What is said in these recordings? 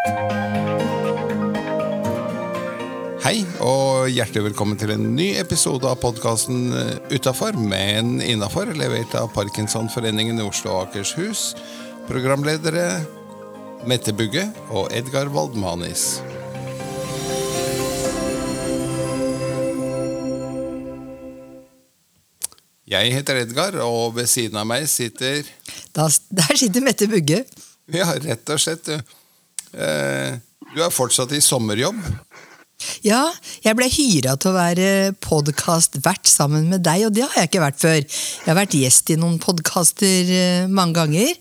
Hei, og hjertelig velkommen til en ny episode av podkasten Utafor, men innafor, levert av Parkinsonforeningen i Oslo og Akershus. Programledere Mette Bugge og Edgar Waldmanis. Jeg heter Edgar, og ved siden av meg sitter der sitter Mette Bugge. Ja, rett og slett. Du. Eh, er fortsatt i sommerjobb. Ja, jeg ble hyra til å være podkastvert sammen med deg, og det har jeg ikke vært før. Jeg har vært gjest i noen podkaster eh, mange ganger,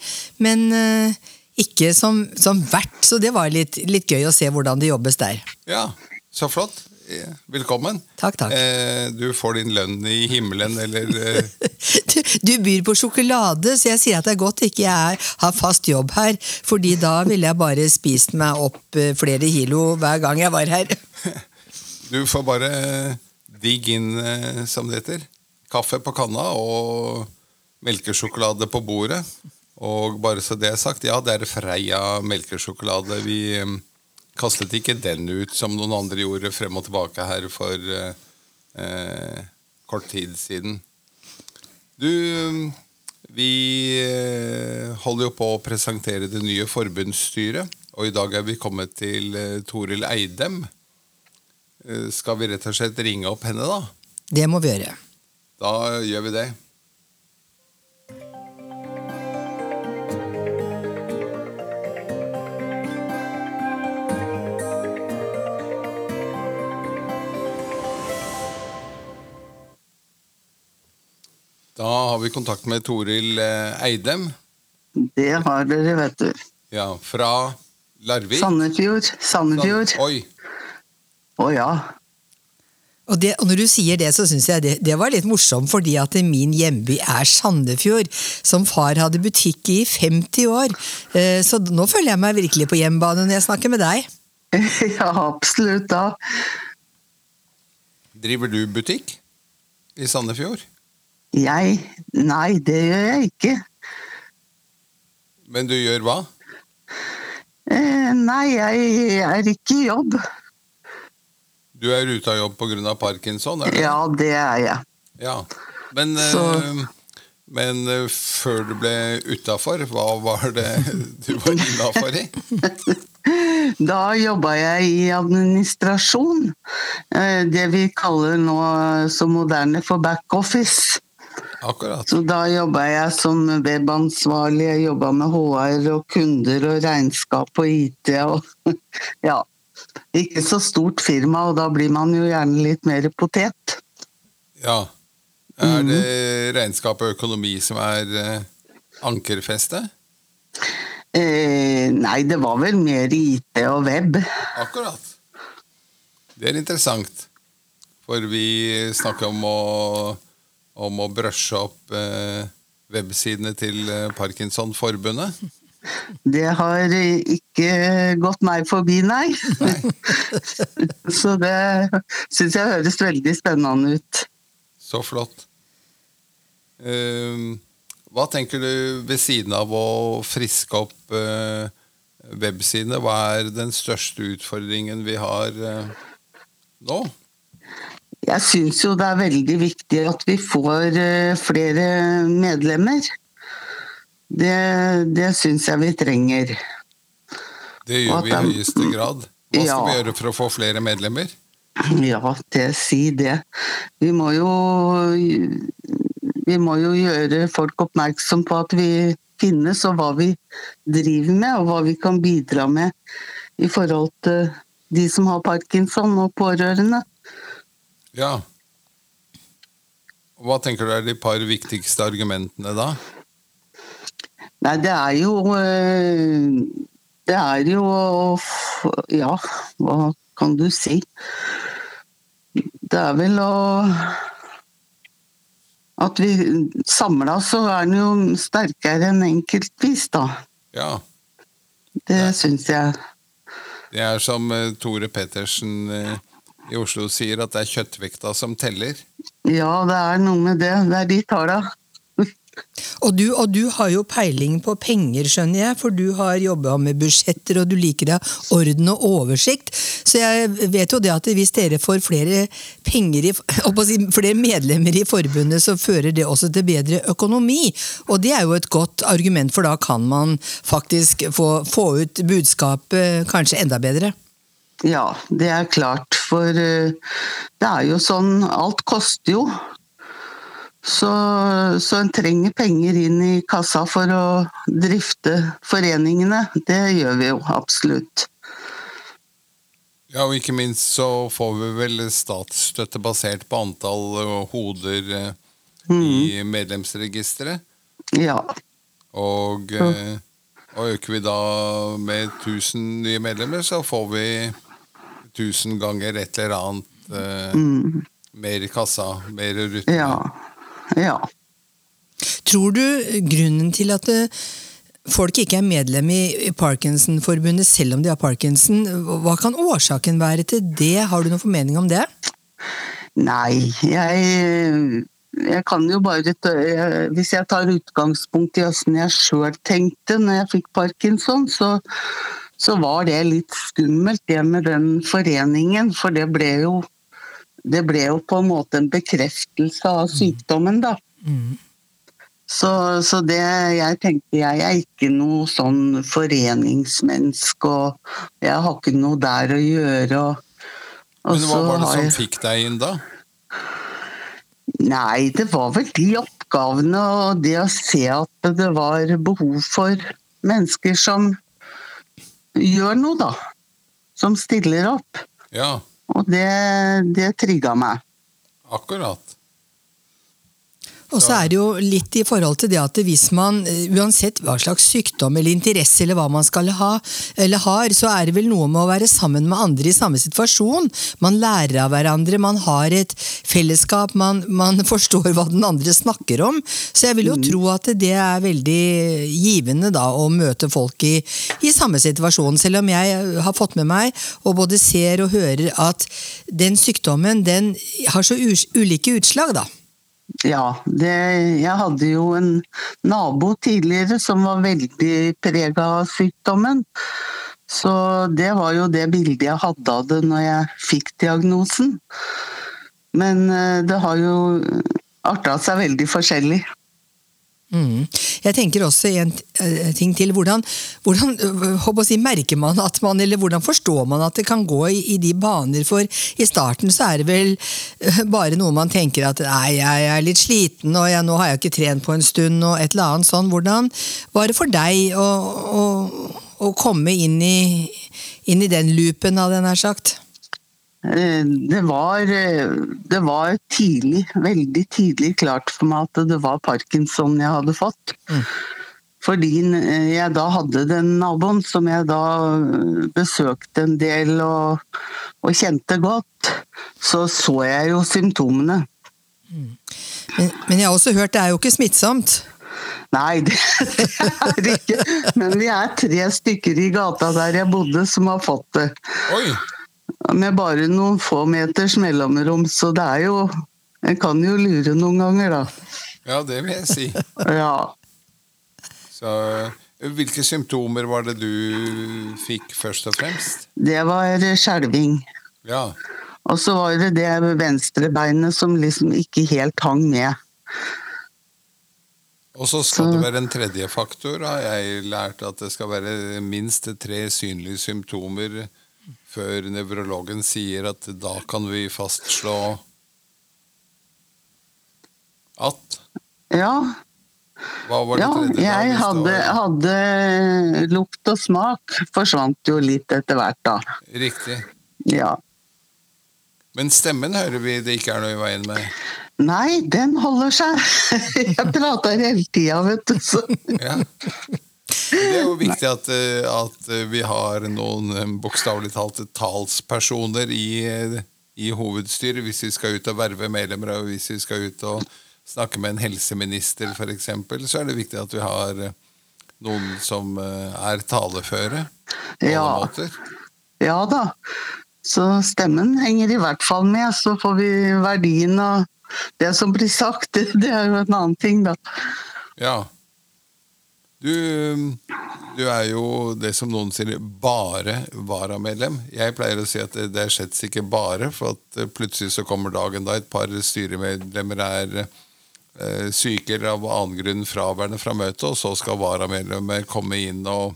men eh, ikke som, som vert, så det var litt, litt gøy å se hvordan det jobbes der. Ja, så flott. Eh, Velkommen. Takk, takk. Eh, du får din lønn i himmelen, eller eh, Du, du byr på sjokolade, så jeg sier at det er godt ikke jeg har fast jobb her, fordi da ville jeg bare spist meg opp flere kilo hver gang jeg var her. Du får bare digg inn, som det heter. Kaffe på kanna og melkesjokolade på bordet. Og bare så det er sagt, ja, det er Freia melkesjokolade. Vi kastet ikke den ut som noen andre gjorde frem og tilbake her for eh, kort tid siden. Du, vi eh, holder jo på å presentere det nye forbundsstyret, og i dag er vi kommet til eh, Toril Eidem. Eh, Skal vi rett og slett ringe opp henne, da? Det må vi gjøre. Da gjør vi det. Da har vi kontakt med Toril eh, Eidem. Det har dere, vet du. Ja, fra Larvik. Sandefjord. Sandefjord. Oi, Å ja. Og, det, og når du sier det, så syns jeg det, det var litt morsomt, fordi at min hjemby er Sandefjord, som far hadde butikk i 50 år. Eh, Så nå føler jeg meg virkelig på hjemmebane når jeg snakker med deg. ja, absolutt da. driver du butikk i Sandefjord? Jeg Nei, det gjør jeg ikke. Men du gjør hva? Eh, nei, jeg er ikke i jobb. Du er ute av jobb pga. parkinson? Er det? Ja, det er jeg. Ja. Men, eh, men eh, før du ble utafor, hva var det du var innafor i? Da jobba jeg i administrasjon. Eh, Det vi kaller nå så moderne for backoffice. Akkurat. Så da jobba jeg som webansvarlig, jeg jobba med HR og kunder og regnskap og IT og ja. Ikke så stort firma, og da blir man jo gjerne litt mer potet. Ja. Er det regnskap og økonomi som er eh, ankerfestet? Eh, nei, det var vel mer IT og web. Akkurat. Det er interessant. For vi snakker om å, om å brushe opp eh, websidene til eh, Parkinsonforbundet. Det har eh, ikke gått meg forbi, nei. så det syns jeg høres veldig spennende ut. Så flott. Ehm, hva tenker du ved siden av å friske opp websidene? Hva er den største utfordringen vi har nå? Jeg syns jo det er veldig viktig at vi får eh, flere medlemmer. Det, det syns jeg vi trenger. Det gjør vi i høyeste grad. Hva skal Ja. vi gjøre for å få flere medlemmer? Ja, det si det. Vi må jo Vi må jo gjøre folk oppmerksom på at vi finnes, og hva vi driver med, og hva vi kan bidra med i forhold til de som har parkinson og pårørende. Ja. Hva tenker du er de par viktigste argumentene da? Nei, det er jo eh, Det er jo Ja, hva kan du si? Det er vel å At vi samla så er den jo sterkere enn enkeltvis, da. Ja. Det syns jeg. Det er som eh, Tore Pettersen eh, i Oslo sier, at det er kjøttvekta som teller. Ja, det er noe med det. Det er de talla. Og du, og du har jo peiling på penger, skjønner jeg, for du har jobba med budsjetter, og du liker det ha orden og oversikt. Så jeg vet jo det at hvis dere får flere penger i, flere medlemmer i forbundet, så fører det også til bedre økonomi. Og det er jo et godt argument, for da kan man faktisk få, få ut budskapet kanskje enda bedre. Ja, det er klart. For eh, det er jo sånn Alt koster jo. Så, så en trenger penger inn i kassa for å drifte foreningene. Det gjør vi jo absolutt. Ja, og ikke minst så får vi vel statsstøtte basert på antall eh, hoder eh, mm. i medlemsregisteret. Ja. Og, og, øker vi da med 1000 nye medlemmer, så får vi 1000 ganger et eller annet eh, mm. mer i kassa, mer rutine. Ja. Ja. Tror du grunnen til at eh, folk ikke er medlem i Parkinson-forbundet selv om de har parkinson, hva kan årsaken være til det? Har du noen formening om det? Nei, jeg, jeg kan jo bare Hvis jeg tar utgangspunkt i åssen jeg sjøl tenkte når jeg fikk parkinson, så, så var det litt skummelt, det med den foreningen. For det ble jo det ble jo på en måte en bekreftelse av sykdommen, da. Mm. Så, så, det jeg tenkte Jeg er ikke noe sånn foreningsmenneske, og jeg har ikke noe der å gjøre. Og, og Men hva var det som jeg... fikk deg inn, da? Nei, det var vel de oppgavene og det å se at det var behov for mennesker som gjør noe, da. Som stiller opp. Ja. Og det, det trigga meg. Akkurat. Og så er det jo litt i forhold til det at hvis man, eh, uansett hva slags sykdom eller interesse eller hva man skal ha, eller har, så er det vel noe med å være sammen med andre i samme situasjon. Man lærer av hverandre, man har et fellesskap, man, man forstår hva den andre snakker om. Så jeg vil jo mm. tro at det er veldig givende da å møte folk i, i samme situasjon. Selv om jeg har fått med meg, og både ser og hører, at den sykdommen den har så ulike utslag, da. Ja, det, jeg hadde jo en nabo tidligere som var veldig prega av sykdommen. Så det var jo det bildet jeg hadde av det når jeg fikk diagnosen. Men eh, det har jo arta seg veldig forskjellig. Mm. Jeg tenker også en uh, ting til. Hvordan, hvordan uh, si, merker man at man, eller hvordan forstår man at det kan gå i, i, de baner? For i starten så er det vel bare noe man tenker at nei, jeg er litt sliten, og jeg, nå har jeg ikke trent på en stund, og et eller annet sånn. Hvordan var det for deg å, å, å komme inn i, inn i den loopen, hadde jeg nær sagt? Eh, det var, eh, det var, tidlig, veldig tidlig klart for meg at det var parkinson jeg hadde fått. Mm. Fordi eh, jeg da hadde den naboen som jeg da besøkte en del og, og kjente godt, så så jeg jo symptomene. Mm. Men, men, jeg har også hørt det er jo ikke smittsomt? Nei, det, det er det ikke. Men vi er tre stykker i gata der jeg bodde som har fått det. Oi med bare noen få meters mellomrom, så det er jo En kan jo lure noen ganger, da. Ja, det vil jeg si. ja. Så hvilke symptomer var det du fikk først og fremst? Det var skjelving. Ja. Og så var det det venstrebeinet som liksom ikke helt hang med. Og så skal så. det være en tredje faktor. Har jeg lært at det skal være minst tre synlige symptomer før nevrologen sier at da kan vi fastslå at Ja. Hva var det ja, tredje? Jeg hadde, hadde, lukt og smak forsvant jo litt etter hvert, da. Riktig. Ja. Men stemmen hører vi det ikke er noe i veien med? Nei, den holder seg. Jeg prater hele tida, vet du. Så. Ja. Det er jo viktig at, eh, at eh, vi har noen eh, bokstavelig talt talspersoner i, i, hovedstyret hvis vi skal ut og verve medlemmer, og hvis vi skal ut og snakke med en helseminister f.eks., så er det viktig at vi har noen som er taleføre på ja. alle måter. Ja da. Så stemmen henger i hvert fall med. Så får vi verdien av det som blir sagt. Det, det er jo en annen ting, da. Ja. Du, du er jo det som noen sier, bare varamedlem. Jeg pleier å si at det, det er slett ikke bare, for at eh, plutselig så kommer dagen da et par styremedlemmer er eh, syke eller av annen grunn fraværende fra møtet, og så skal varamedlemmer komme inn og,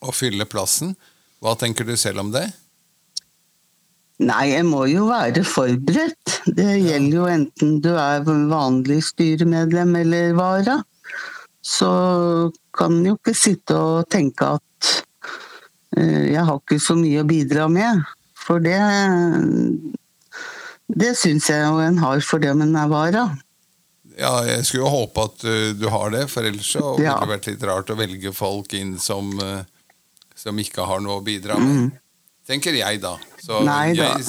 og fylle plassen. Hva tenker du selv om det? Nei, jeg må jo være forberedt. Det gjelder jo enten du er vanlig styremedlem eller vara. Så kan en jo ikke sitte og tenke at eh, jeg har ikke så mye å bidra med. For det Det syns jeg jo en har for det en er vara. Ja, jeg skulle jo håpe at uh, du har det, for ellers så ville Ja. det vært litt rart å velge folk inn som, uh, som ikke har noe å bidra med. Tenker jeg, da. Så Mm. Nei da. jeg,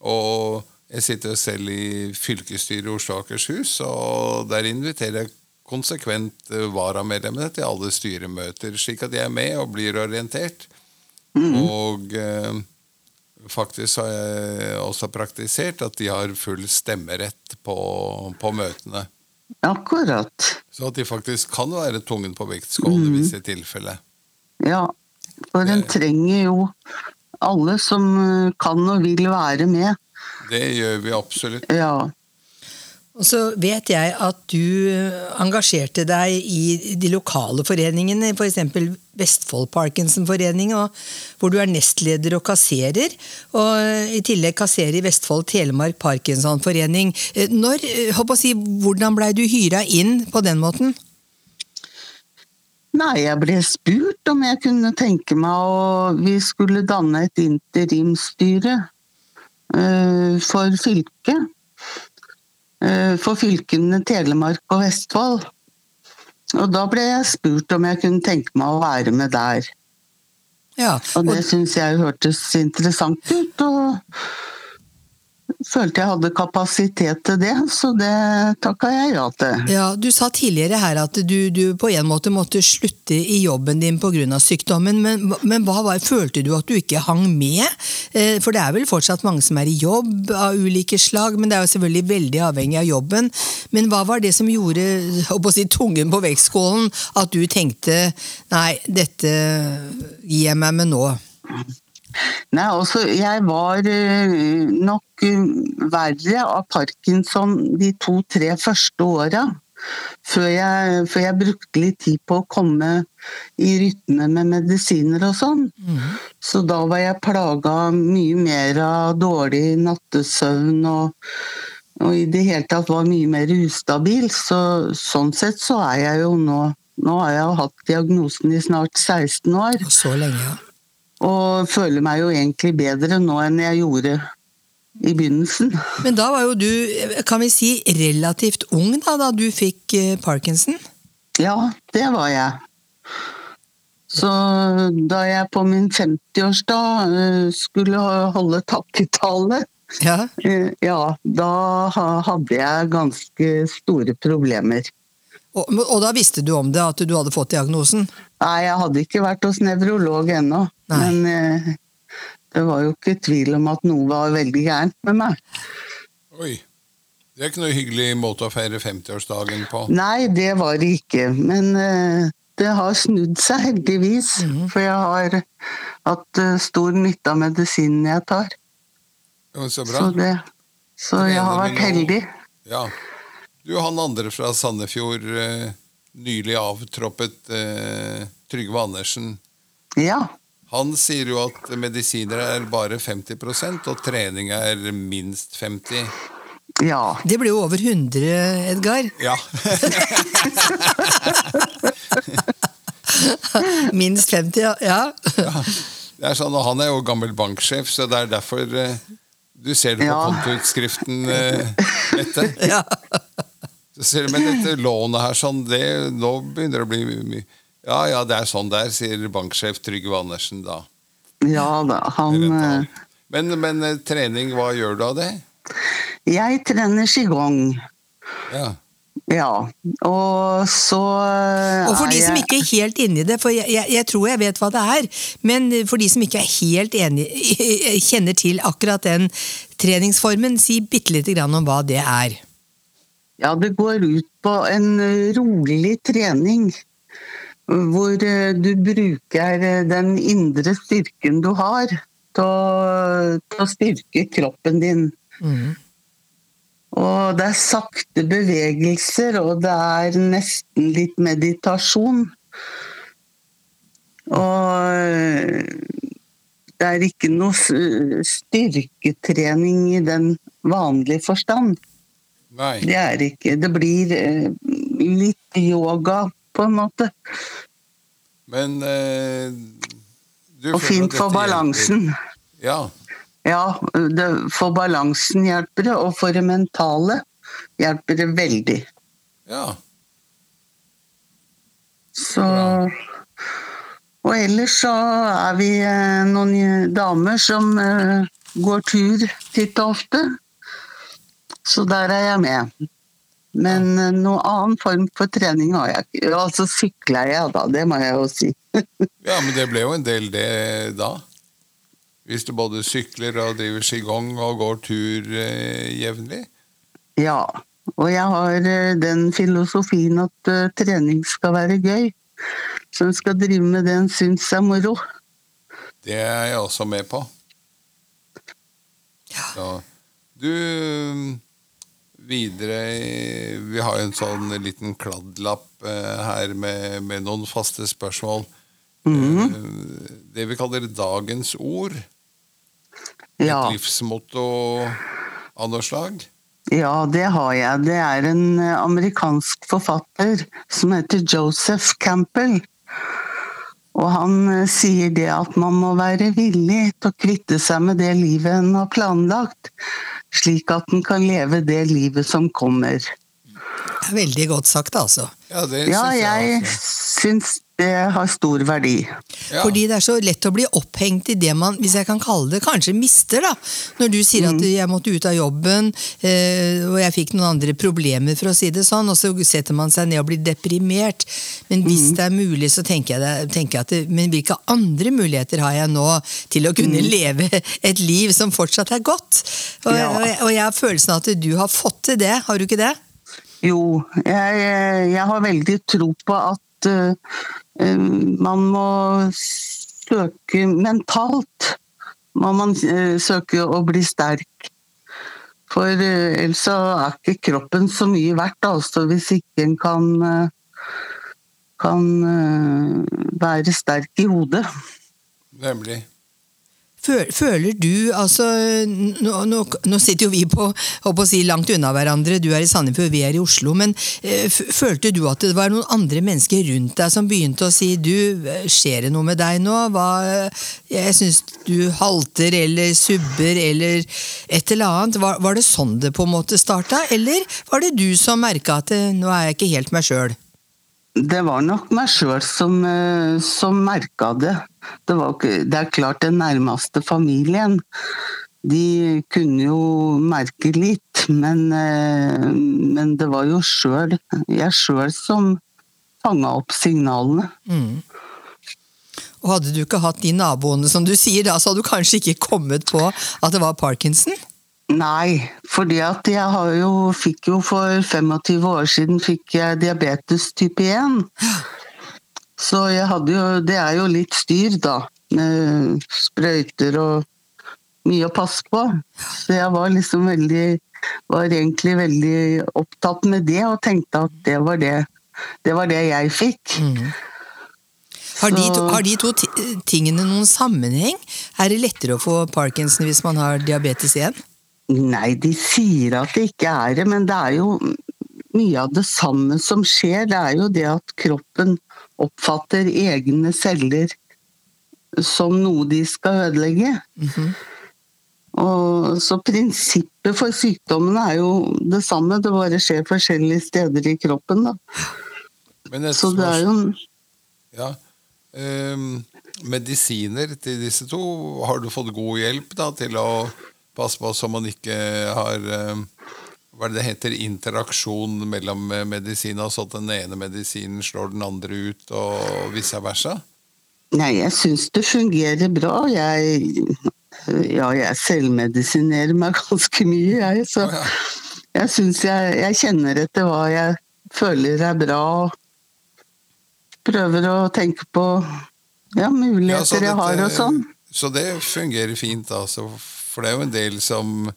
og jeg sitter jo selv i fylkesstyret i Oslo og Akershus, og der inviterer jeg konsekvent uh, varamedlemmene til alle styremøter, slik at de er med og blir orientert. Og eh, faktisk har jeg også praktisert at de har full stemmerett på, på møtene. Akkurat. Så at de faktisk kan være tungen på vektskålen i visse tilfeller. Ja. For en trenger jo alle som eh, kan og vil være med. Det gjør vi absolutt. Ja. Og så vet jeg at du engasjerte deg i de lokale foreningene, f.eks. Vestfold Parkinson-forening, hvor du er nestleder og kasserer. Og i tillegg kasserer i Vestfold Telemark Parkinson-forening. Når, eh, si, Hvordan blei du hyra inn på den måten? Nei, jeg ble spurt om jeg kunne tenke meg å Vi skulle danne et interimstyre eh, for fylket. Eh, for fylkene Telemark og Vestfold. Og da ble jeg spurt om jeg kunne tenke meg å være med der. Ja, Og det syns jeg hørtes interessant ut, og følte jeg hadde kapasitet til det, så det takka jeg ja til. Ja, Du sa tidligere her at du, du på en måte måtte slutte i jobben din pga. sykdommen, men, men hva var, følte du at du ikke hang med? Eh, For det er vel fortsatt mange som er i jobb av ulike slag, men det er jo selvfølgelig veldig avhengig av jobben. Men hva var det som gjorde å si, tungen på vektskålen, at du tenkte nei, dette gir jeg meg med nå? Nei, altså, jeg var eh, nok eh, verre av parkinson de to-tre første åra. Før jeg, før jeg brukte litt tid på å komme i rytme med medisiner og sånn. Så da var jeg plaga mye mer av dårlig nattesøvn og, og i det hele tatt var mye mer ustabil. Så, sånn sett så er jeg jo nå Nå har jeg jo hatt diagnosen i snart 16 år. Så lenge, ja. Og føler meg jo egentlig bedre nå enn jeg gjorde i begynnelsen. Men da var jo du, kan vi si, relativt ung da, da du fikk eh, parkinson? Ja, det var jeg. Så da jeg på min 50-årsdag eh, skulle holde takketale, Ja. eh, ja, da hadde jeg ganske store problemer. Og, og da visste du om det, at du hadde fått diagnosen? Nei, jeg hadde ikke vært hos nevrolog ennå, men eh, det var jo ikke tvil om at noe var veldig gærent med meg. Oi. Det er ikke noe hyggelig måte å feire 50-årsdagen på. Nei, det var det ikke. Men eh, det har snudd seg, heldigvis. For jeg har hatt eh, stor nytte av medisinen jeg tar. Så bra. Så, det, så jeg har vært heldig. Ja. Du, han andre fra Sandefjord, eh, nylig avtroppet eh, Trygve Andersen. Ja. Han sier jo at medisiner er bare 50% og trening er minst 50 Ja. Det ble jo over 100, Edgar. Ja. Minst 50, ja. ja. Det er sånn, og Han er jo gammel banksjef, så det er derfor eh, du ser det på Ja. kontoutskriften, eh, Mette. ja. Så de, Men dette lånet her, sånn, det, nå begynner det å bli mye Ja, ja, det er sånn det er, sier banksjef Trygve Andersen da. Ja da. Han eh, Men, men eh, trening, hva gjør du av det? Jeg trener qigong. Ja. Ja. Og så eh, Og for de som ikke er helt inne i det, for jeg, jeg, jeg tror jeg vet hva det er, men for de som ikke er helt enig, kjenner til akkurat den treningsformen, si bitte lite grann om hva det er. Ja, det går ut på en rolig trening. Hvor eh, du bruker eh, den indre styrken du har til å, styrke kroppen din. Mm. Og det er sakte bevegelser, og det er nesten litt meditasjon. Og eh, det er ikke noe styrketrening i den vanlige forstand. Nei. Det er ikke. Det blir eh, litt yoga, på en måte. Men eh, du Og fint for balansen. hjelper? Ja. Ja, det, for balansen hjelper det, og for det mentale hjelper det veldig. ja. Så Og ellers så er vi eh, noen damer som eh, går tur titt og ofte. Så der er jeg med. Men eh, noen annen form for trening har jeg ikke. Altså sykler jeg, da. Det må jeg jo si. Ja, men det ble jo en del det da. Hvis du både sykler og driver qigong og går tur eh, jevnlig. Ja. Og jeg har eh, den filosofien at uh, trening skal være gøy. Så en skal drive med det en syns er moro. Det er jeg også med på. Så, du videre Vi har jo en sånn liten kladdlapp eh, her med, med noen faste spørsmål. Eh, det vi kaller dagens ord. Ja. Et livsmotto av noe slag. Ja, det har jeg. Det er en eh, amerikansk forfatter som heter Joseph Campbell. Og han sier det at man må være villig til å kvitte seg med det livet en har planlagt, slik at den kan leve det livet som kommer. Det er veldig godt sagt, altså. Ja, det Ja, synes jeg jeg syns det har stor verdi. Ja. Fordi det er så lett å bli opphengt i det man, hvis jeg kan kalle det, kanskje mister, da. Når du sier Mm. at jeg måtte ut av jobben, eh, og jeg fikk noen andre problemer, for å si det sånn, og så setter man seg ned og blir deprimert. Men Mm. hvis det er mulig, så tenker jeg, det, tenker jeg at det, Men hvilke andre muligheter har jeg nå til å kunne leve et liv som fortsatt er godt? Og, Mm. Ja. og, jeg- og jeg har følelsen av at du har fått til det, har du ikke det? Jo, jeg, jeg har veldig tro på at eh, man må søke mentalt. Må man eh, søke å bli sterk. For eh, ellers er ikke kroppen så mye verdt, altså, hvis ikke en kan, eh, kan være sterk i hodet. Nemlig. Føl- Føler du, altså Nå, nå, nå sitter jo vi på, å si, langt unna hverandre, du er i Sandefjord, vi er i Oslo. Men eh, følte du at det var noen andre mennesker rundt deg som begynte å si du, skjer det noe med deg nå? Hva, jeg syns du halter eller subber eller et eller annet. Var, var det sånn det på en måte starta, eller var det du som merka at eh, nå er jeg ikke helt meg sjøl? Det var nok meg sjøl som, eh, som merka det. Det, var, det er klart den nærmeste familien. De kunne jo merke litt, men, eh, men det var jo sjøl, jeg sjøl som fanga opp signalene. Og hadde du ikke hatt de naboene som du sier da, så hadde du kanskje ikke kommet på at det var parkinson? Nei, at jeg har jo, fikk jo for 25 år siden fikk jeg diabetes type 1. Så jeg hadde jo, det er jo litt styr da, med sprøyter og mye å passe på. Så jeg var liksom veldig, var egentlig veldig opptatt med det, og tenkte at det var det, det, var det jeg fikk. Har de, to, har de to tingene noen sammenheng? Er det lettere å få parkinson hvis man har diabetes 1? Nei, de sier at det ikke er det, men det er jo mye av det samme som skjer. Det er jo det at kroppen oppfatter egne celler som noe de skal ødelegge. Og, så prinsippet for sykdommen er jo det samme, det bare skjer forskjellige steder i kroppen. Da. Men Så det er jo Ja. um, medisiner til disse to, har du fått god hjelp da, til å passe på så man ikke har ehm, hva er det det heter, interaksjon mellom eh, medisiner, så at den ene medisinen slår den andre ut, og vice versa? Nei, jeg syns det fungerer bra. Jeg, ja, jeg selvmedisinerer meg ganske mye, jeg. Så, oh, ja. Jeg syns jeg, jeg kjenner etter hva jeg føler er bra. Prøver å tenke på ja, Ja, muligheter jeg har og sånn. Så det fungerer fint, altså. For det er jo en del som,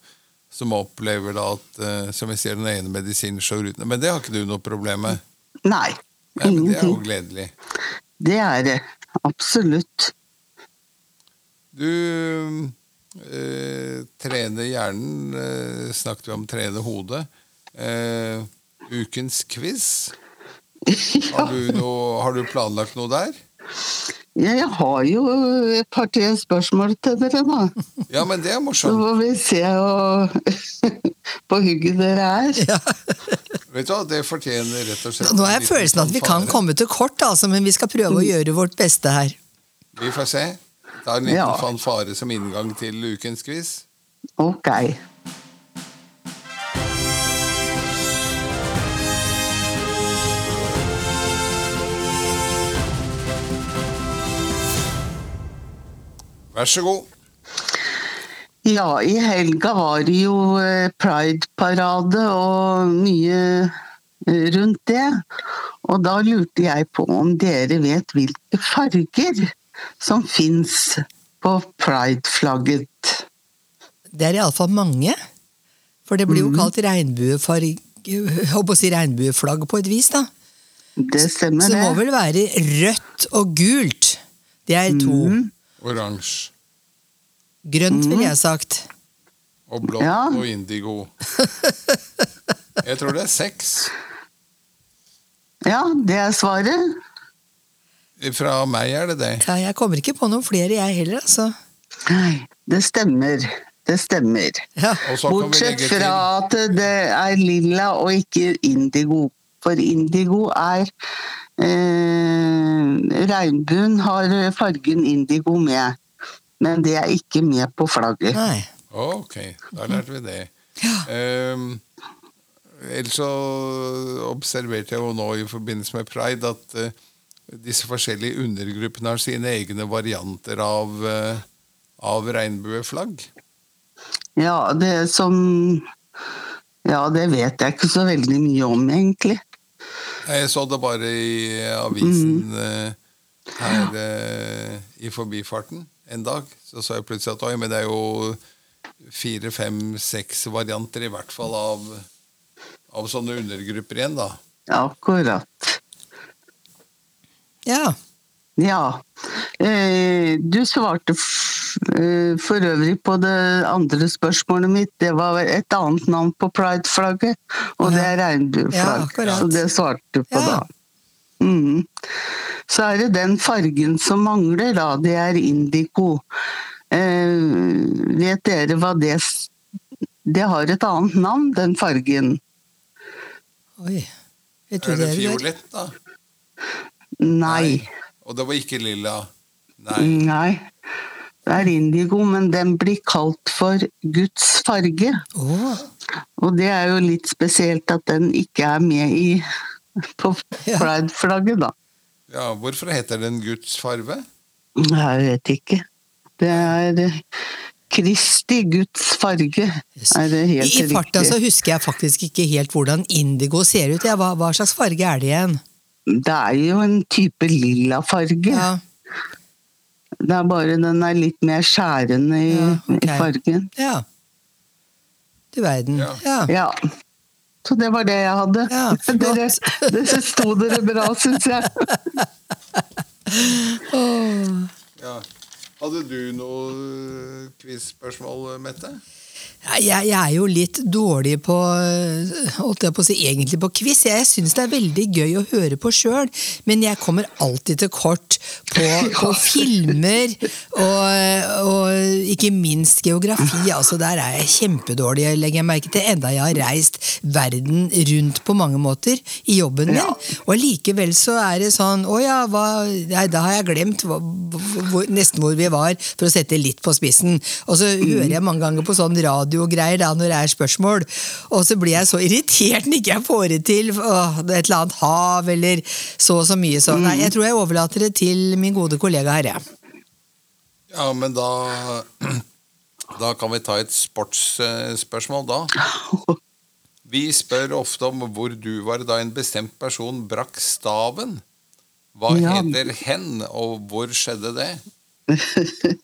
som opplever da at eh, som jeg sier, den ene medisinen slår ut. Men det har ikke du noe problem med? Nei, Nei, men det er jo gledelig. Det er det. Absolutt. Du eh, trener hjernen, eh, snakket vi om trene hodet. Eh, ukens quiz. Har du, noe, har du planlagt noe der? Jeg har jo et par-tre spørsmål til dere, da. Ja, men det er Så morsomt. får vi se og på hugget dere er. Vet du hva, Det fortjener rett og slett Nå har jeg følelsen at vi kan komme til kort, altså, men vi skal prøve å gjøre vårt beste her. Vi får se. Ta en liten Ja. fanfare som inngang til ukens quiz. Ok. Vær så god. Ja, i helga var det jo eh, Pride-parade og mye eh, rundt det. Og da lurte jeg på om dere vet hvilke farger som fins på Pride-flagget. Det er iallfall mange. For det blir jo kalt regnbuefarg... Holdt på å si regnbueflagg på et vis, da. Det stemmer, det. Så det må vel være rødt og gult. Det er to. Oransje Grønt, ville jeg sagt. og blått Ja. og indigo. Jeg tror det er seks. Ja, det er svaret. Fra meg er det det. Ja, jeg kommer ikke på noen flere, jeg heller, altså. Nei, det stemmer. Det stemmer. Ja. Bortsett fra at det er lilla og ikke indigo. For indigo er eh, Regnbuen har fargen indigo med, men det er ikke med på flagget. Nei. Ok, da lærte vi det. Eh, ellers så observerte jeg jo nå i forbindelse med pride at eh, disse forskjellige undergruppene har sine egne varianter av, eh, av regnbueflagg. Ja, det som Ja, det vet jeg ikke så veldig mye om, egentlig. Jeg så det bare i avisen mm. her eh, i forbifarten en dag. Så så jeg plutselig at oi, men det er jo fire, fem, seks varianter i hvert fall av, av sånne undergrupper igjen, da. Akkurat. Ja. Ja. Eh, du svarte f eh, for øvrig på det andre spørsmålet mitt. Det var et annet navn på pride-flagget, og det er Ja, regnbueflagg. Ja, så det svarte du på Ja. da. Mm. Så er det den fargen som mangler, da. Det er indigo. Eh, vet dere hva det Det har et annet navn, den fargen. Oi. Vet du Er det det? Fiolett, da? Nei. Og det var ikke lilla. Nei. Nei. Det er indigo, men den blir kalt for Guds farge. Oh. Og det er jo litt spesielt at den ikke er med i på pride-flagget, da. Ja, hvorfor heter den Guds farve? Jeg vet ikke. Det er eh, Kristi Guds farge, er det helt I, I farta så husker jeg faktisk ikke helt hvordan indigo ser ut. Ja, hva, hva slags farge er det igjen? Det er jo en type lilla farge. Ja, Det er bare den er litt mer skjærende i, Ja, okay. i fargen. ja. Du verden. Ja. Ja. Ja. Så det var det jeg hadde. Ja, dere, dere sto dere bra, syns jeg. Ja. Hadde du noe quiz-spørsmål, Mette? Jeg, jeg er jo litt dårlig på holdt jeg på å si, egentlig på quiz. Jeg syns det er veldig gøy å høre på sjøl, men jeg kommer alltid til kort på, på filmer og, og ikke minst geografi. altså Der er jeg kjempedårlig, legger jeg merke til, enda jeg har reist verden rundt på mange måter i jobben min. Og likevel så er det sånn Å ja, hva, nei, da har jeg glemt hva, hvor, nesten hvor vi var, for å sette litt på spissen. Og så hører jeg mange ganger på sånn radiogreier da når det er spørsmål, og så blir jeg så irritert når ikke jeg får det til. Åh, et eller annet hav, eller så og så mye. Så nei, jeg tror jeg overlater det til min gode kollega her, jeg. Ja, men da Da kan vi ta et sportsspørsmål, da. Vi spør ofte om hvor du var da en bestemt person brakk staven. Hva Ja. heter hen, og hvor skjedde det?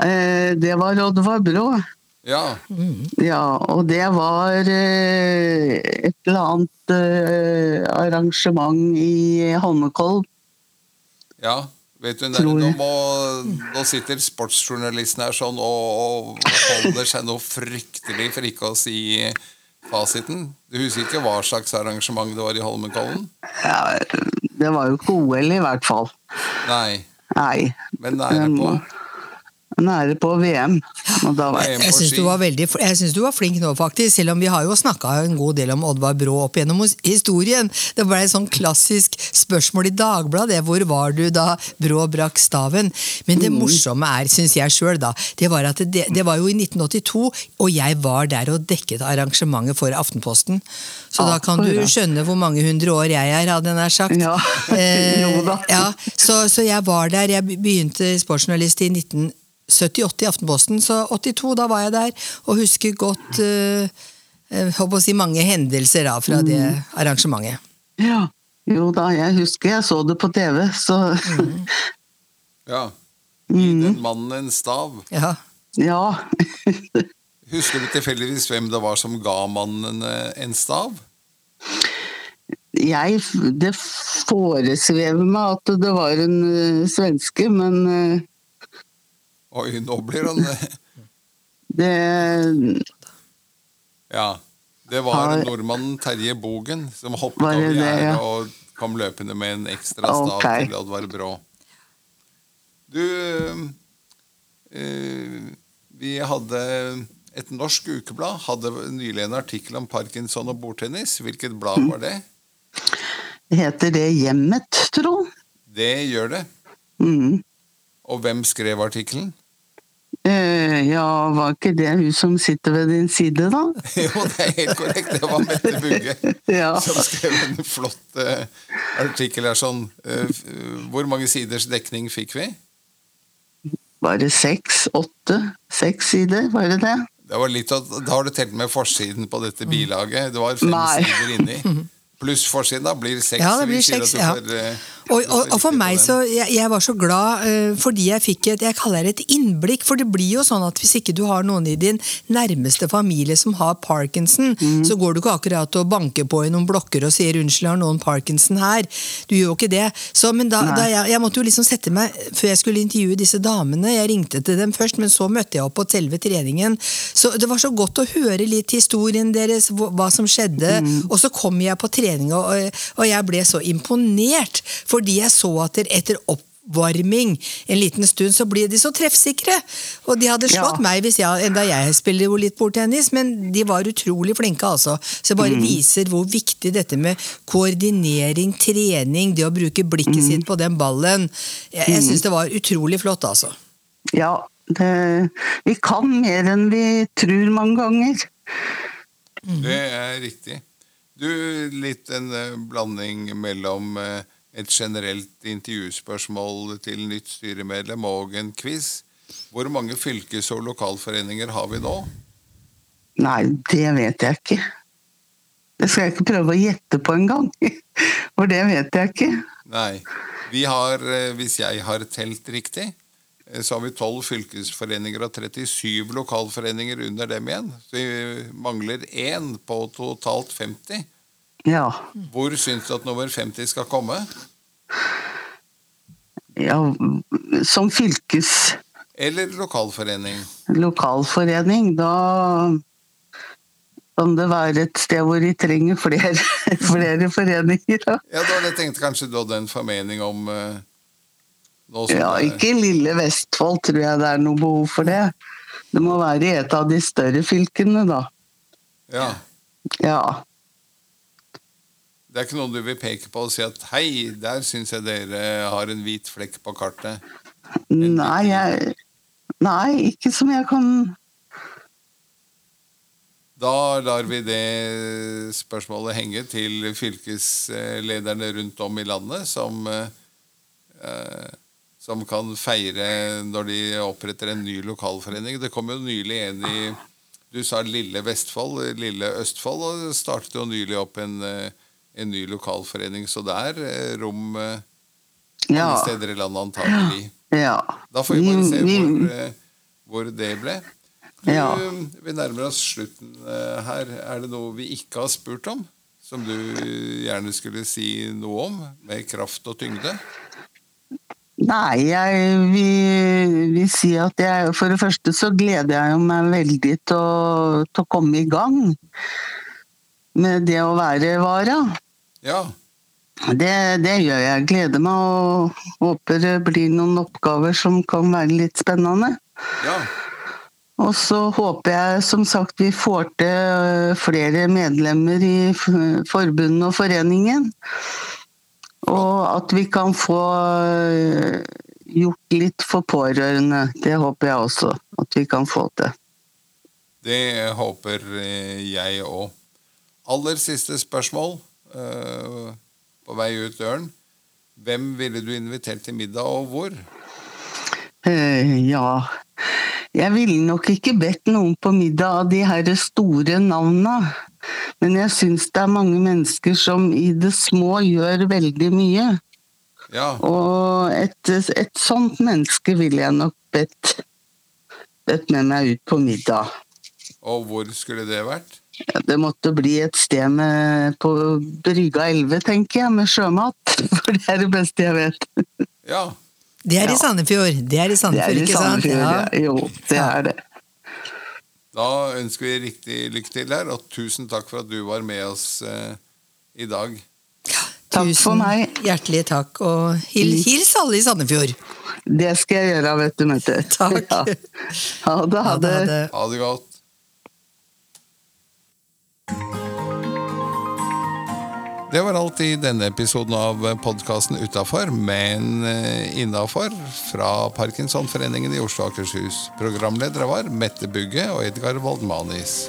Eh, Det var Oddvar Brå. Ja, Ja, og det var eh, et eller annet eh, arrangement i Holmenkollen. ja. Vet du, der, nå, må, nå sitter sportsjournalisten her sånn og, og holder seg noe fryktelig for ikke å si fasiten. Du husker ikke hva slags arrangement det var i Holmenkollen? Ja, det var jo ikke OL i hvert fall. Nei, Nei. men nære på. Nære på VM. Og da var, Jeg syns du, ski. var veldig- jeg synes du var flink nå, faktisk. Selv om vi har jo snakka en god del om Oddvar Brå opp gjennom historien. Det ble et sånn klassisk spørsmål i Dagbladet. Hvor var du da Brå brakk staven? Men det morsomme er, syns jeg sjøl, da, det var at det, det var jo i 1982, og jeg var der og dekket arrangementet for Aftenposten. Så da kan du skjønne hvor mange hundre år jeg er, hadde jeg nær sagt. Ja, Eh, jo da. ja, så, så jeg var der. Jeg begynte sportsjournalist i 1978 i Aftenposten, så 82, da var jeg der, og husker godt uh, håper å si mange hendelser da, fra det Mm. arrangementet. ja. Jo da, jeg husker jeg så det på TV, så Ja. Gi den mannen en stav. Ja. ja. Husker du tilfeldigvis hvem det var som ga mannen eh, en stav? Jeg, det foresvever meg at det var en eh, svenske, men eh, Oi, nå blir han eh, det Ja. Det var nordmannen Terje Bogen som hoppet over det, gjerdet ja? og kom løpende med en ekstra stav okay. til Oddvar Brå. Du eh, Vi hadde Et norsk ukeblad hadde nylig en artikkel om parkinson og bordtennis. Hvilket blad var det? Heter det Hjemmet, tro? Det gjør det. Mm. Og hvem skrev artikkelen? Eh, ja, var ikke det hun som sitter ved din side, da? Jo, det er helt korrekt. Det var Mette Bugge. Ja. som skrev en flott uh, artikkel her sånn uh, Hvor mange siders dekning fikk vi? Bare seks, åtte, seks sider, var det det? Det var litt Da har du telt med forsiden på dette bilaget. Det var fem Nei. sider inni. Pluss forsiden, da blir seks. Ja, det blir seks, ja. får, Og, og, og for meg så jeg, jeg var så glad uh, fordi jeg fikk et jeg kaller det et innblikk. For det blir jo sånn at hvis ikke du har noen i din nærmeste familie som har parkinson, Mm. så går du ikke akkurat og banker på i noen blokker og sier 'unnskyld, har noen parkinson her'? Du gjør jo ikke det. Så, men da, da jeg, jeg måtte jo liksom sette meg Før jeg skulle intervjue disse damene, jeg ringte til dem først, men så møtte jeg opp på selve treningen. Så det var så godt å høre litt historien deres, hva hva som skjedde. Og så kom jeg på trening, og, og jeg ble så imponert, fordi jeg så at etter oppvarming en liten stund, så blir de så treffsikre. Og de hadde slått Ja. meg hvis jeg, enda jeg spiller jo litt bordtennis, men de var utrolig flinke, altså. Så det bare viser hvor viktig dette med koordinering, trening, det å bruke blikket sitt på den ballen Jeg, jeg syns det var utrolig flott, altså. Ja, det, vi kan mer enn vi tror mange ganger. Det er riktig. Du, litt en eh, blanding mellom eh, et generelt intervjuspørsmål til nytt styremedlem og en quiz. Hvor mange fylkes- og lokalforeninger har vi nå? Nei, det vet jeg ikke. Det skal jeg ikke prøve å gjette på engang. For det vet jeg ikke. Nei. Vi har, eh, hvis jeg har telt riktig, eh, så har vi 12 fylkesforeninger og 37 lokalforeninger under dem igjen. Så vi mangler én på totalt 50. Ja. Hvor syns du at nummer 50 skal komme? ja som fylkes... Eller lokalforening? lokalforening, da kan det være et sted hvor de trenger flere, flere foreninger. da. Ja, da tenkt kanskje du hadde en formening om eh, som Ja, ikke i lille Vestfold tror jeg det er noe behov for det. Det må være i et av de større fylkene, da. Ja. Ja. Det er ikke noe du vil peke på og si at hei, der syns jeg dere har en hvit flekk på kartet. Nei, jeg Nei, ikke som jeg kan Da lar vi det spørsmålet henge til fylkeslederne rundt om i landet, som, eh, som kan feire når de oppretter en ny lokalforening. Det kom jo nylig en i Du sa Lille Vestfold, Lille Østfold, og startet jo nylig opp en, eh, en ny lokalforening. Så det er eh, rom eh, Ja. alle steder i landet, antagelig. ja. Da får vi bare se hvor, eh, hvor det ble. Du, Ja. Vi nærmer oss slutten eh, her. Er det noe vi ikke har spurt om? Som du gjerne skulle si noe om, med kraft og tyngde? Nei, jeg vil, vil si at jeg For det første så gleder jeg meg veldig til å, til å komme i gang med det å være vara. Ja. Det, det gjør jeg. Gleder meg og håper det blir noen oppgaver som kan være litt spennende. ja. Og så håper jeg som sagt vi får til øh, flere medlemmer i forbundet og foreningen. Og at vi kan få øh, gjort litt for pårørende. Det håper jeg også at vi kan få til. Det håper eh, jeg òg. Aller siste spørsmål eh, på vei ut døren. Hvem ville du invitert til middag, og hvor? Uh, ja Jeg ville nok ikke bedt noen på middag av de her store navna. Men jeg syns det er mange mennesker som i det små gjør veldig mye. Ja, Og et, et sånt menneske ville jeg nok bedt, bedt med meg ut på middag. og hvor skulle det vært? Ja, det måtte bli et sted med, på Brygga 11, tenker jeg, med sjømat. For det er det beste jeg vet. Ja, Det er i Sandefjord, det er i Det Sandefjord, er i ikke sant? Sandefjord, Ja. ja. Jo, det er det. da ønsker vi riktig lykke til her, og tusen takk for at du var med oss eh, i dag. Takk for meg. hjertelig takk, og hil, hils alle i Sandefjord. Det skal jeg gjøre, vet du, Mette. Takk. Ja. Ha det. Ha det, ha det. Ha det godt. Det var alt i denne episoden av podkasten Utafor, men innafor fra Parkinsonforeningen i Oslo og Akershus. Programledere var Mette Bugge og Edgar Waldmanis.